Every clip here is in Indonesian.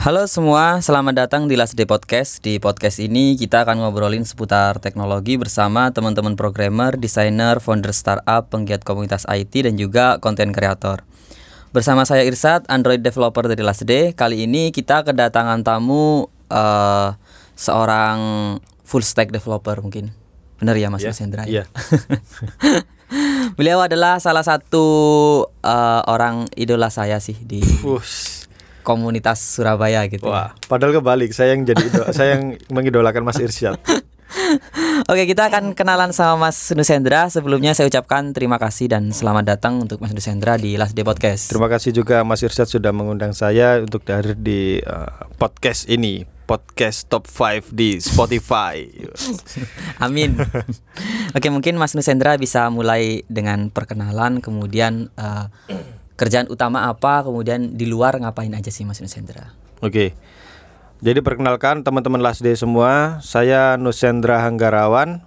Halo semua, selamat datang di Last Day Podcast. Di podcast ini kita akan ngobrolin seputar teknologi bersama teman-teman programmer, desainer, founder startup, penggiat komunitas IT dan juga konten kreator. Bersama saya Irsat, Android developer dari Last Day. Kali ini kita kedatangan tamu uh, seorang full stack developer mungkin. Benar ya Mas Iya, Hendra? iya. Beliau adalah salah satu uh, orang idola saya sih di komunitas Surabaya gitu. Wah, padahal kebalik. Saya yang jadi ido- saya yang mengidolakan Mas Irsyad. Oke, kita akan kenalan sama Mas Nusendra. Sebelumnya saya ucapkan terima kasih dan selamat datang untuk Mas Nusendra di Last Day Podcast. Terima kasih juga Mas Irsyad sudah mengundang saya untuk hadir di uh, podcast ini, podcast top 5 di Spotify. Amin. Oke, mungkin Mas Nusendra bisa mulai dengan perkenalan, kemudian eh, kerjaan utama apa, kemudian di luar ngapain aja sih Mas Nusendra? Oke. Jadi perkenalkan teman-teman Last Day semua, saya Nusendra Hanggarawan.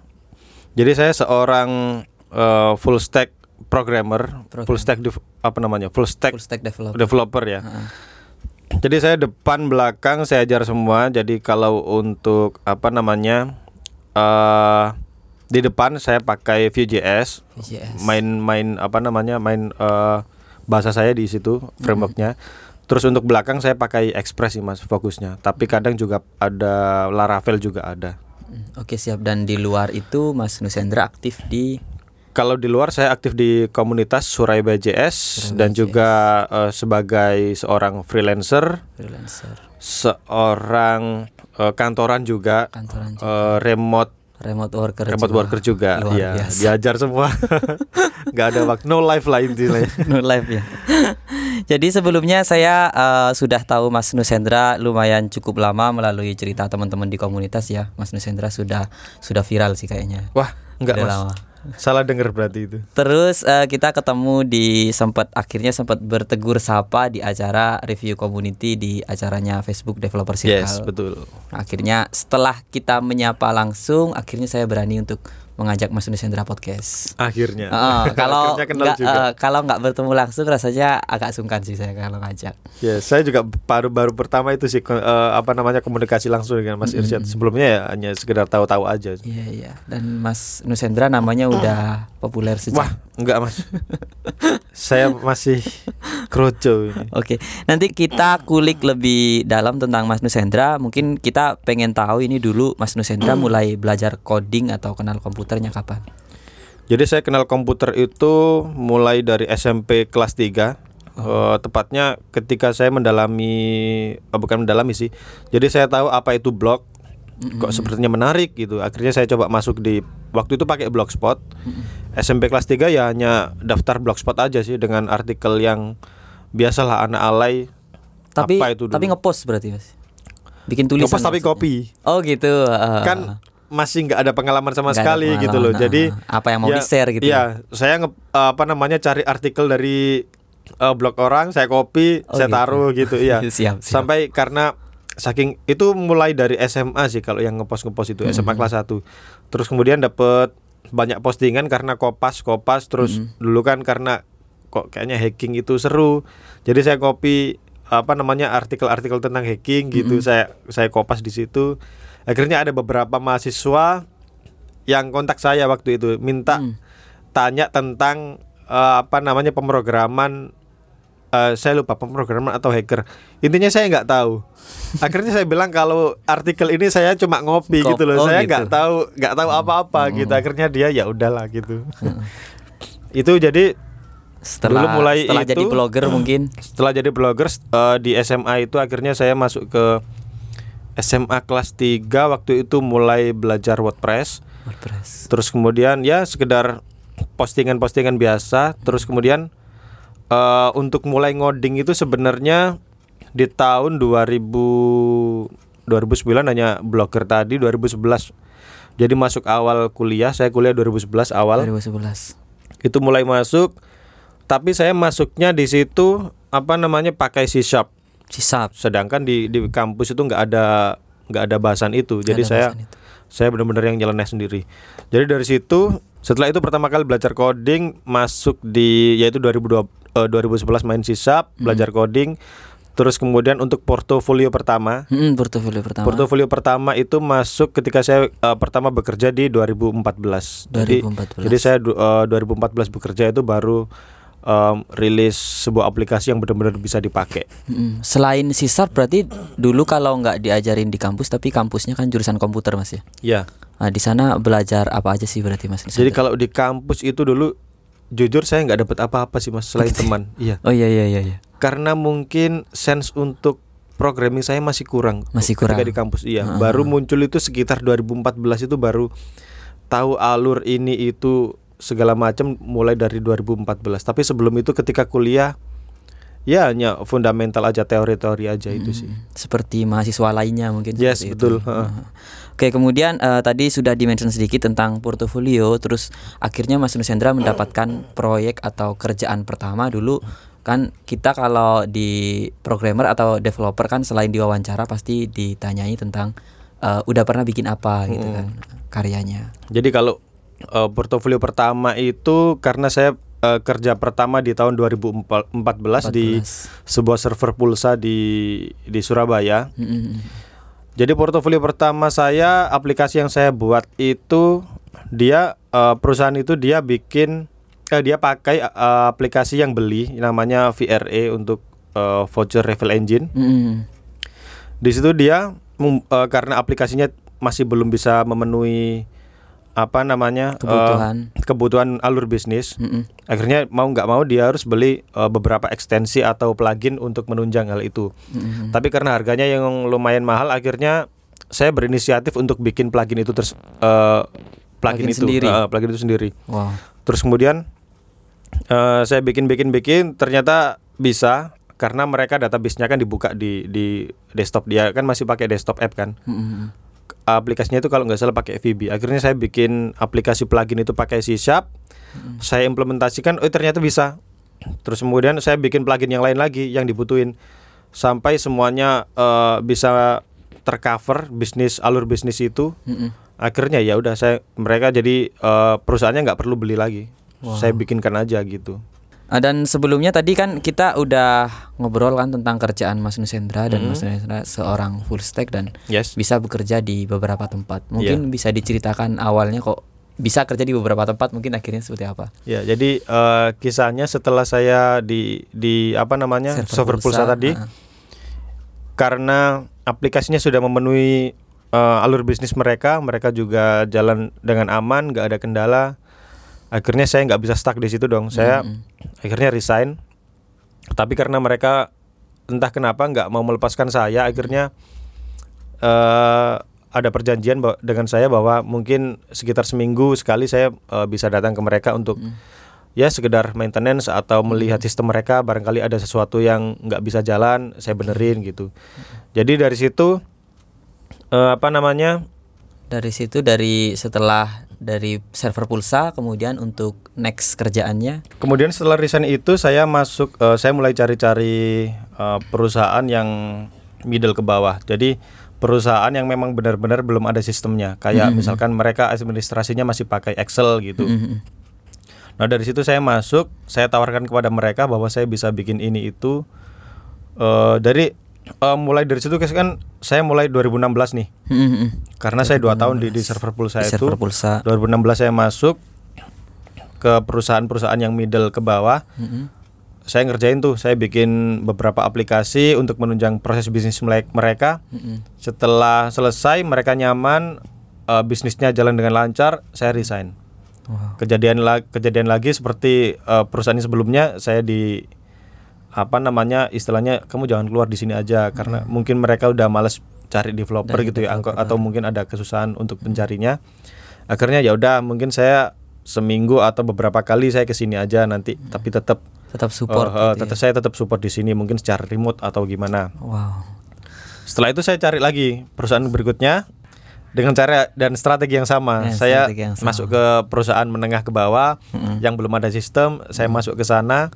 Jadi saya seorang uh, full stack programmer, Program. full stack apa namanya? Full stack Full stack developer. developer ya. Heeh. Jadi saya depan belakang saya ajar semua. Jadi kalau untuk apa namanya eh di depan saya pakai Vue.js, main-main apa namanya main eh, bahasa saya di situ frameworknya. Terus untuk belakang saya pakai Express sih mas fokusnya. Tapi kadang juga ada Laravel juga ada. Hmm, Oke, siap. Dan di luar itu Mas Nusendra aktif di Kalau di luar saya aktif di komunitas Surabaya JS Surabaya dan JS. juga eh, sebagai seorang freelancer freelancer, seorang eh, kantoran juga, kantoran juga, eh, remote remote worker remote juga. worker juga, Luar ya biasa. diajar semua, nggak ada waktu, no life lah intinya. no live ya. Jadi sebelumnya saya eh, sudah tahu Mas Nusendra lumayan cukup lama melalui cerita teman-teman di komunitas ya. Mas Nusendra sudah sudah viral sih kayaknya. Wah, nggak mas, lama. Salah denger berarti itu. Terus eh, kita ketemu di sempat akhirnya sempat bertegur sapa di acara review community di acaranya Facebook Developer Circle. Yes, betul. Akhirnya setelah kita menyapa langsung, akhirnya saya berani untuk mengajak Mas Nusendra podcast. Akhirnya. Heeh, kalau nggak eh, kalau nggak bertemu langsung rasanya agak sungkan sih saya kalau ngajak. Ya, saya juga baru-baru pertama itu sih eh, apa namanya komunikasi langsung dengan Mas Irsyad. Sebelumnya ya hanya sekedar tahu-tahu aja. Iya iya. Dan Mas Nusendra namanya udah populer sejak. Wah, enggak Mas. saya masih kroco. Ini. Oke, nanti kita kulik lebih dalam tentang Mas Nusendra. Mungkin kita pengen tahu ini dulu Mas Nusendra mulai belajar coding atau kenal komputernya kapan? Jadi saya kenal komputer itu mulai dari SMP kelas 3 Eh, Tepatnya ketika saya mendalami eh, Bukan mendalami sih. Jadi saya tahu apa itu blog Kok sepertinya menarik gitu. Akhirnya saya coba masuk di Waktu itu pakai blogspot. SMP kelas 3 ya hanya daftar blogspot aja sih Dengan artikel yang Biasalah anak alay Tapi Apa itu dulu? tapi ngepost berarti Mas. Bikin tulisan. Ngepost tapi copy Oh gitu. heeh. Kan masih nggak ada pengalaman sama sekali gitu loh pengalaman, Jadi apa yang mau ya, di-share gitu. Iya, saya nge, apa namanya cari artikel dari eh, blog orang, saya copy, Oh, saya gitu. taruh gitu, iya. Siap, siap. Sampai karena saking itu mulai dari SMA sih kalau yang ngepost ngepost itu SMA kelas 1 Terus kemudian dapet banyak postingan karena kopas kopas terus dulu kan karena kok kayaknya hacking itu seru. Jadi saya copy apa namanya artikel-artikel tentang hacking gitu saya saya kopas di situ. Akhirnya ada beberapa mahasiswa yang kontak saya waktu itu minta Hmm. tanya tentang eh, apa namanya pemrograman eh, saya lupa pemrograman atau hacker intinya saya nggak tahu akhirnya saya bilang kalau artikel ini saya cuma ngopi Kop- gitu loh oh saya gitu. nggak tahu nggak tahu apa-apa gitu akhirnya dia ya udahlah gitu itu jadi Setelah Dulu mulai setelah jadi itu- blogger mungkin. setelah jadi blogger eh, di SMA itu akhirnya saya masuk ke SMA kelas 3 waktu itu mulai belajar WordPress WordPress. Terus kemudian ya sekedar postingan-postingan biasa. Terus kemudian eh, untuk mulai ngoding itu sebenarnya di tahun 2000 2009 hanya blogger tadi 2011. Jadi masuk awal kuliah, saya kuliah 2011 awal. 2011. Itu mulai masuk. Tapi saya masuknya di situ apa namanya pakai C Sharp. Sisap. Sedangkan di di kampus itu nggak ada nggak ada bahasan itu. Jadi ada saya itu. saya benar-benar yang nyeleneh sendiri. Jadi dari situ Setelah itu pertama kali belajar coding masuk di yaitu 2002 eh, 2011 main sisap belajar coding. Terus kemudian untuk portofolio pertama, Mm-mm, portofolio pertama. portofolio pertama itu masuk ketika saya eh, pertama bekerja di 2014. Jadi 2014. jadi saya du- eh, 2014 bekerja itu baru em, rilis sebuah aplikasi yang benar-benar bisa dipakai. Selain sisar berarti dulu kalau nggak diajarin di kampus tapi kampusnya kan jurusan komputer mas ya. Ya. Nah, di sana belajar apa aja sih berarti mas? Jadi kalau di kampus itu dulu jujur saya nggak dapat apa-apa sih mas selain teman. Iya. oh iya iya iya. iya. Karena mungkin sense untuk programming saya masih kurang. Masih ketika kurang. di kampus. Iya. Baru muncul itu sekitar 2014 itu baru tahu alur ini itu segala macam mulai dari 2014. Tapi sebelum itu ketika kuliah ya hanya fundamental aja teori-teori aja itu sih. Seperti mahasiswa lainnya mungkin. Yes, betul. itu. Heeh. Oke kemudian eh, tadi sudah dimention sedikit tentang portofolio, terus akhirnya Mas Nusendra mendapatkan proyek atau kerjaan pertama dulu kan kita kalau di programmer atau developer kan selain diwawancara pasti ditanyai tentang eh, udah pernah bikin apa gitu kan karyanya. Jadi kalau eh, portofolio pertama itu karena saya eh, kerja pertama di tahun 2014 di 14. sebuah server pulsa di di Surabaya. Mm-mm. Jadi portofolio pertama saya aplikasi yang saya buat itu dia eh, perusahaan itu dia bikin eh, dia pakai eh, aplikasi yang beli namanya VRE untuk eh, voucher refill engine. Mm-mm. Di situ dia eh, karena aplikasinya masih belum bisa memenuhi apa namanya eh, Kebutuhan. kebutuhan alur bisnis. Mm-mm. Akhirnya mau nggak mau dia harus beli eh, beberapa ekstensi atau plugin untuk menunjang hal itu. Mm-mm. Tapi karena harganya yang lumayan mahal, akhirnya saya berinisiatif untuk bikin plugin itu terus eh, plugin, Plugin itu, sendiri. eh, plugin itu sendiri. Wow. Terus kemudian eh, saya bikin bikin bikin, ternyata bisa karena mereka database-nya kan dibuka di di desktop dia kan masih pakai desktop app kan. Mm-mm. Aplikasinya itu kalau nggak salah pakai VB. Akhirnya saya bikin aplikasi plugin itu pakai C Sharp. Saya implementasikan, oh ternyata bisa. Terus kemudian saya bikin plugin yang lain lagi yang dibutuhin sampai semuanya eh, bisa tercover bisnis alur bisnis itu. Mm-mm. Akhirnya ya udah saya mereka jadi eh, perusahaannya nggak perlu beli lagi. Saya bikinkan aja gitu. Ah, Dan sebelumnya tadi kan kita udah ngobrol kan tentang kerjaan Mas Nusendra dan Mas Nusendra seorang full stack dan Yes. bisa bekerja di beberapa tempat. Mungkin bisa diceritakan awalnya kok bisa kerja di beberapa tempat, mungkin akhirnya seperti apa? Ya, jadi eh, kisahnya setelah saya di di apa namanya server, pulsa, tadi, ah. karena aplikasinya sudah memenuhi eh, alur bisnis mereka, mereka juga jalan dengan aman, nggak ada kendala. Akhirnya saya nggak bisa stuck di situ dong. Saya akhirnya resign. Tapi karena mereka entah kenapa nggak mau melepaskan saya, akhirnya eh ada perjanjian dengan saya bahwa mungkin sekitar seminggu sekali saya eh, bisa datang ke mereka untuk ya sekedar maintenance atau melihat sistem mereka. Barangkali ada sesuatu yang nggak bisa jalan saya benerin gitu. Jadi dari situ eh, apa namanya? Dari situ dari setelah dari server pulsa kemudian untuk next kerjaannya. Kemudian setelah resign itu saya masuk eh, saya mulai cari-cari eh, perusahaan yang middle ke bawah. Jadi perusahaan yang memang benar-benar belum ada sistemnya. Kayak misalkan mereka administrasinya masih pakai Excel gitu. Mm-mm. Nah dari situ saya masuk, saya tawarkan kepada mereka bahwa saya bisa bikin ini itu. eh dari eh, mulai dari situ kan saya mulai 2016 nih, Mm-mm. karena saya dua tahun di, di server pulsa Di itu. server pulsa. 2016 saya masuk ke perusahaan-perusahaan yang middle ke bawah. Mm-mm. Saya ngerjain tuh, saya bikin beberapa aplikasi untuk menunjang proses bisnis mereka. Mm-mm. Setelah selesai, mereka nyaman, eh, bisnisnya jalan dengan lancar, saya resign Wow. kejadian la- kejadian lagi seperti eh, perusahaan sebelumnya saya di apa namanya istilahnya kamu jangan keluar di sini aja karena mungkin mereka udah males cari developer Dari gitu ya angko- atau mungkin ada kesusahan untuk pencarinya akhirnya ya udah mungkin saya seminggu atau beberapa kali saya ke sini aja nanti tapi tetap Tetap support. eh, gitu ya. tetap saya tetap support di sini mungkin secara remote atau gimana Wow. setelah itu saya cari lagi perusahaan berikutnya dengan cara dan strategi yang sama. Ya, saya yang sama. masuk ke perusahaan menengah ke bawah yang belum ada sistem, saya masuk ke sana,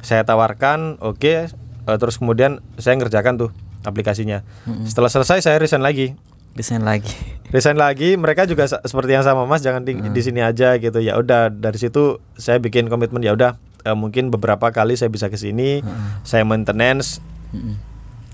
saya tawarkan, oke, eh, terus kemudian saya ngerjakan tuh aplikasinya. Setelah selesai saya resign lagi. Desain lagi. resign lagi mereka juga seperti yang sama mas jangan di, Hmm. di sini aja gitu ya udah dari situ saya bikin komitmen ya udah eh, mungkin beberapa kali saya bisa ke sini Hmm. saya maintenance Mm-mm.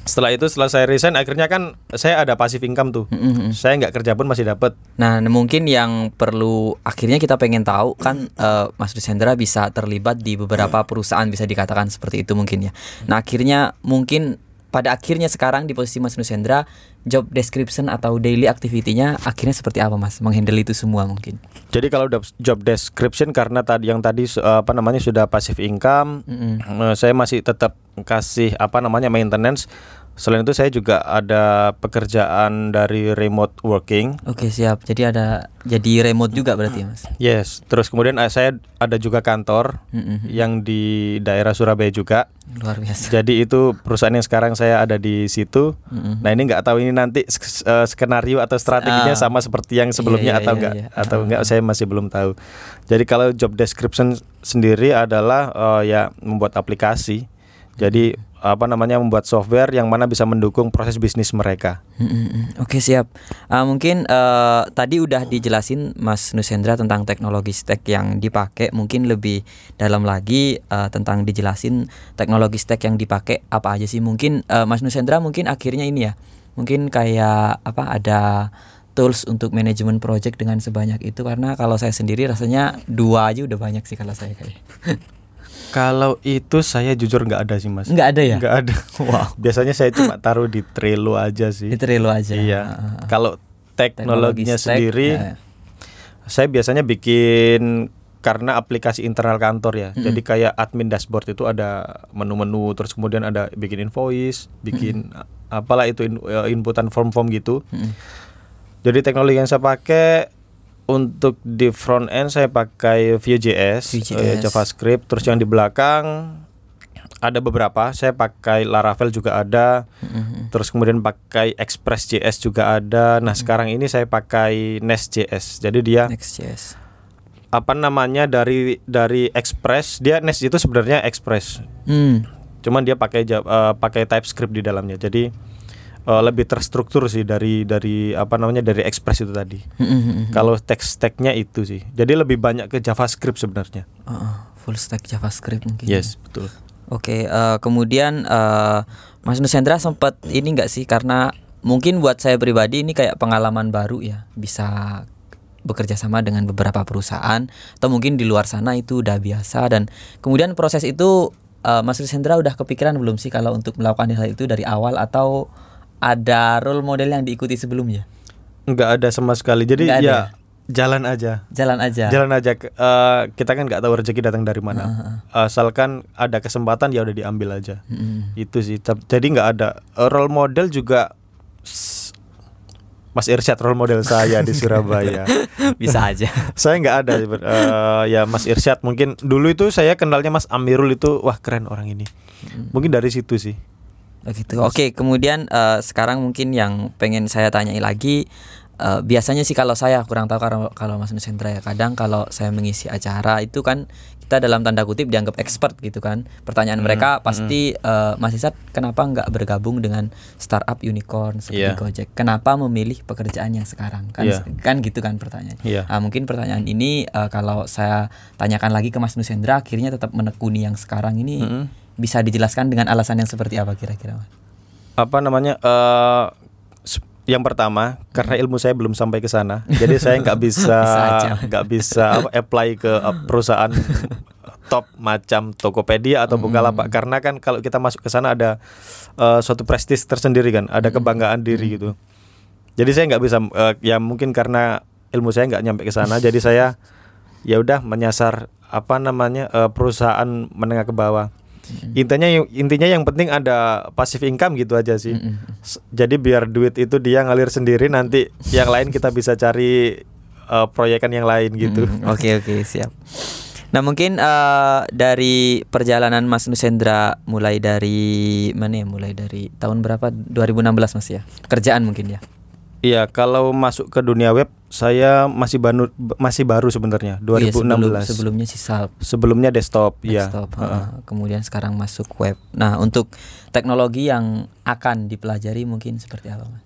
Setelah itu setelah saya resign akhirnya kan saya ada passive income tuh Mm-mm. saya nggak kerja pun masih dapat Nah, mungkin yang perlu akhirnya kita pengen tahu kan eh, Mas Dusendra bisa terlibat di beberapa perusahaan bisa dikatakan seperti itu mungkin ya. Nah, akhirnya mungkin pada akhirnya sekarang di posisi Mas Nusendra job description atau daily activity-nya akhirnya seperti apa Mas? Menghandle itu semua mungkin. jadi kalau job description karena tadi yang tadi apa namanya sudah passive income Mm-mm. eh, saya masih tetap kasih apa namanya maintenance selain itu saya juga ada pekerjaan dari remote working Oke, siap. Jadi ada jadi remote juga berarti Mas. Yes, terus kemudian eh, saya ada juga kantor Mm-mm. yang di daerah Surabaya juga. Luar biasa. Jadi itu perusahaan yang sekarang saya ada di situ. Mm-mm. Nah ini nggak tahu ini nanti eh, skenario atau strateginya Ah. sama seperti yang sebelumnya Iya, iya, atau enggak iya. atau Ah. enggak saya masih belum tahu. Jadi kalau job description sendiri adalah eh, ya membuat aplikasi. Jadi apa namanya membuat software yang mana bisa mendukung proses bisnis mereka. Mm, mm, mm. Oke siap. Ah, mungkin eh, tadi udah dijelasin Mas Nusendra tentang teknologi stack yang dipakai. Mungkin lebih dalam lagi eh, tentang dijelasin teknologi stack yang dipakai apa aja sih? Mungkin eh, Mas Nusendra mungkin akhirnya ini ya. Mungkin kayak apa ada tools untuk manajemen project dengan sebanyak itu karena kalau saya sendiri rasanya dua aja udah banyak sih kalau saya kayak. Kalau itu saya jujur nggak ada sih mas. Enggak ada ya? Nggak ada. Wow. Biasanya saya cuma taruh di Trello aja sih. Itu Trello aja. Iya. Ah, ah, ah. Kalau teknologinya Teknologi stack, sendiri, ya. saya biasanya bikin karena aplikasi internal kantor ya. Jadi kayak admin dashboard itu ada menu-menu, terus kemudian ada bikin invoice, bikin apalah itu in- eh, inputan form-form gitu. Mm-mm. Jadi teknologi yang saya pakai untuk di front end saya pakai Vue.js, Vue.js. eh, JavaScript, terus yang di belakang ada beberapa. Saya pakai Laravel juga ada. Mm-mm. Terus kemudian pakai Express.js juga ada. Nah, sekarang ini saya pakai Nest.js. Jadi dia Next.js. apa namanya dari dari Express, dia Nest itu sebenarnya Express. Hmm. Cuman dia pakai eh, pakai TypeScript di dalamnya. Jadi eh, lebih terstruktur sih dari dari apa namanya dari Express itu tadi. Mm-mm. Kalau text stacknya itu sih. Jadi lebih banyak ke JavaScript sebenarnya. Ah, full stack JavaScript mungkin. Yes, betul. Oke, eh, kemudian eh, Mas Nusendra sempat ini enggak sih karena mungkin buat saya pribadi ini kayak pengalaman baru ya, bisa bekerja sama dengan beberapa perusahaan atau mungkin di luar sana itu udah biasa dan kemudian proses itu eh, Mas Nusendra udah kepikiran belum sih kalau untuk melakukan hal itu dari awal atau ada role model yang diikuti sebelumnya? Enggak ada sama sekali. Jadi Nggak ya ya? jalan aja. Jalan aja. Jalan aja. eh, kita kan nggak tahu rezeki datang dari mana. Asalkan ada kesempatan ya udah diambil aja. Mm-mm. Itu sih. Jadi nggak ada Eh, role model juga. Mas Irsyad role model saya di Surabaya. bisa aja. saya nggak ada. Eh, ya Mas Irsyad mungkin dulu itu saya kenalnya Mas Amirul itu wah keren orang ini. Mungkin dari situ sih. Begitu. Oke, kemudian eh, sekarang mungkin yang pengen saya tanyai lagi eh, biasanya sih kalau saya kurang tahu kalau kalau Mas Nusendra ya kadang kalau saya mengisi acara itu kan kita dalam tanda kutip dianggap expert gitu kan. Pertanyaan mereka pasti eh, Mas Isat kenapa nggak bergabung dengan startup unicorn seperti Iya. Gojek? Kenapa memilih pekerjaan yang sekarang? Kan Iya. kan gitu kan pertanyaan. Iya. Nah, mungkin pertanyaan ini eh, kalau saya tanyakan lagi ke Mas Nusendra akhirnya tetap menekuni yang sekarang ini Mm-mm. Bisa dijelaskan dengan alasan yang seperti apa kira-kira apa namanya s- yang pertama karena ilmu saya belum sampai ke sana jadi saya nggak bisa Bisa nggak bisa apa, apply ke eh, perusahaan top macam Tokopedia atau Bukalapak karena kan kalau kita masuk ke sana ada eh, suatu prestis tersendiri kan ada kebanggaan diri gitu. Jadi saya nggak bisa eh, ya mungkin karena ilmu saya nggak nyampe ke sana jadi saya ya udah menyasar apa namanya eh, perusahaan menengah ke bawah intinya intinya yang penting ada passive income gitu aja sih Mm-mm. S- jadi biar duit itu dia ngalir sendiri nanti yang lain kita bisa cari eh, proyekan yang lain gitu Hmm, Oke oke siap. Nah mungkin eh, dari perjalanan Mas Nusendra mulai dari mana ya? Mulai dari tahun berapa? 2016 Mas ya. Kerjaan mungkin ya. Iya kalau masuk ke dunia web saya masih baru masih baru sebenarnya Iya, 2016 sebelum- sebelumnya sih Salp sebelumnya desktop, ya desktop. heeh. Kemudian sekarang masuk web. Nah untuk teknologi yang akan dipelajari mungkin seperti apa Mas?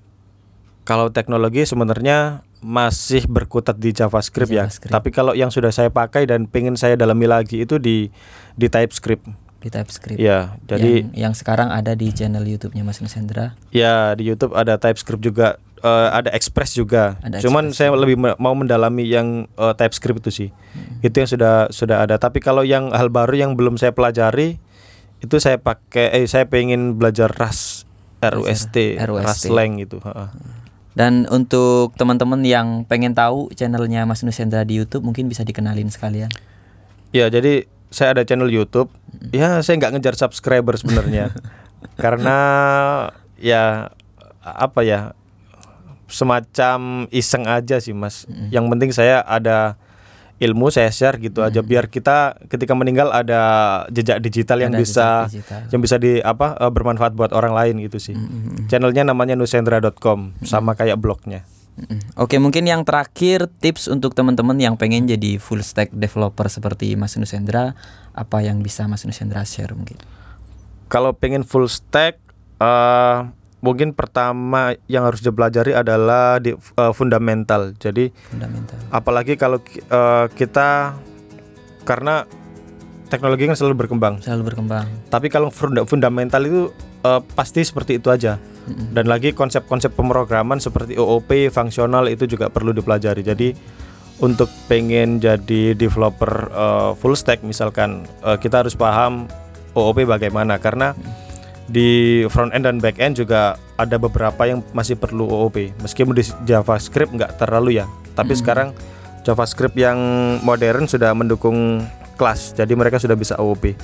Kalau teknologi sebenarnya masih berkutat di JavaScript, JavaScript. ya. Tapi kalau yang sudah saya pakai dan pengen saya dalami lagi itu di di TypeScript. Di TypeScript. Ya, jadi yang, yang sekarang ada di channel YouTube-nya Mas Nusendra. ya di YouTube ada TypeScript juga, eh, ada Express juga. Ada Cuman Express saya lebih mau mendalami yang eh, TypeScript itu sih. Hmm. Itu yang sudah sudah ada. Tapi kalau yang hal baru yang belum saya pelajari itu saya pakai eh saya pengen belajar Rust RUST, RUST. Lang gitu. heeh. Dan untuk teman-teman yang pengen tahu channelnya Mas Nusendra di YouTube mungkin bisa dikenalin sekalian. Ya, jadi saya ada channel YouTube. Ya, saya nggak ngejar subscriber sebenarnya. Karena ya apa ya? Semacam iseng aja sih, Mas. Yang penting saya ada ilmu saya share gitu aja biar kita ketika meninggal ada jejak digital yang Ada bisa digital. yang bisa di apa eh, bermanfaat buat orang lain gitu sih. Channelnya namanya nusendra.com sama kayak blognya. Oke, mungkin yang terakhir tips untuk teman-teman yang pengen jadi full stack developer seperti Mas Nusendra, apa yang bisa Mas Nusendra share mungkin? Kalau pengen full stack, eh mungkin pertama yang harus dipelajari adalah di eh, fundamental. Jadi Fundamental. apalagi kalau eh, kita karena teknologi kan selalu berkembang. Selalu berkembang. Tapi kalau funda- fundamental itu eh, pasti seperti itu aja. Dan lagi konsep-konsep pemrograman seperti OOP, fungsional itu juga perlu dipelajari. Jadi untuk pengen jadi developer eh, full stack misalkan eh, kita harus paham OOP bagaimana karena di front end dan back end juga ada beberapa yang masih perlu OOP. Meskipun di JavaScript nggak terlalu ya. Tapi sekarang JavaScript yang modern sudah mendukung kelas. Jadi mereka sudah bisa OOP.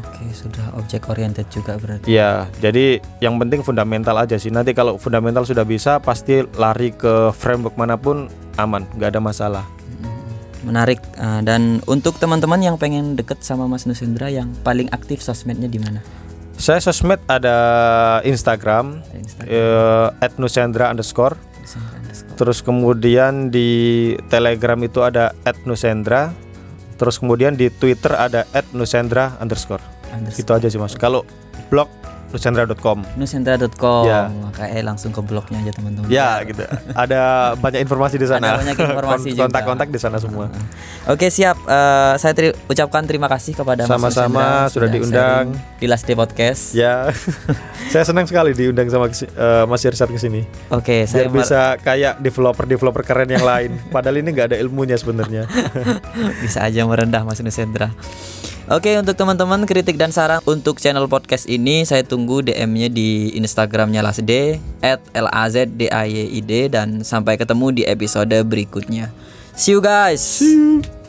Oke, sudah object oriented juga berarti. Ya, jadi yang penting fundamental aja sih. Nanti kalau fundamental sudah bisa, pasti lari ke framework mana pun aman, nggak ada masalah. Menarik. Uh, dan untuk teman-teman yang pengen deket sama Mas Nusendra yang paling aktif sosmednya di mana? Saya sosmed ada Instagram, Instagram. eh, @nusendra underscore. Terus kemudian di Telegram itu ada @nusendra. Terus kemudian di Twitter ada @nusendra underscore. Underscore. Itu aja sih mas. Kalau blog nusendra.com. Nusendra.com. Ya. Makanya langsung ke blognya aja teman-teman. Ya gitu. Ada banyak informasi di sana. Ada banyak informasi Kon- juga. Kontak-kontak di sana semua. Oke siap. Eh, saya teri- ucapkan terima kasih kepada Mas Sama-sama, Nusendra sudah diundang. sharing di Last Day Podcast. Ya, saya senang sekali diundang sama eh, Mas Irsad ke sini. Oke, saya Biar bisa kayak developer-developer keren yang lain. Padahal ini nggak ada ilmunya sebenarnya. bisa aja merendah Mas Nusendra. Oke untuk teman-teman kritik dan saran untuk channel podcast ini saya tunggu DM-nya di Instagramnya Lasd at l a z d a y i d dan sampai ketemu di episode berikutnya. See you guys. See you.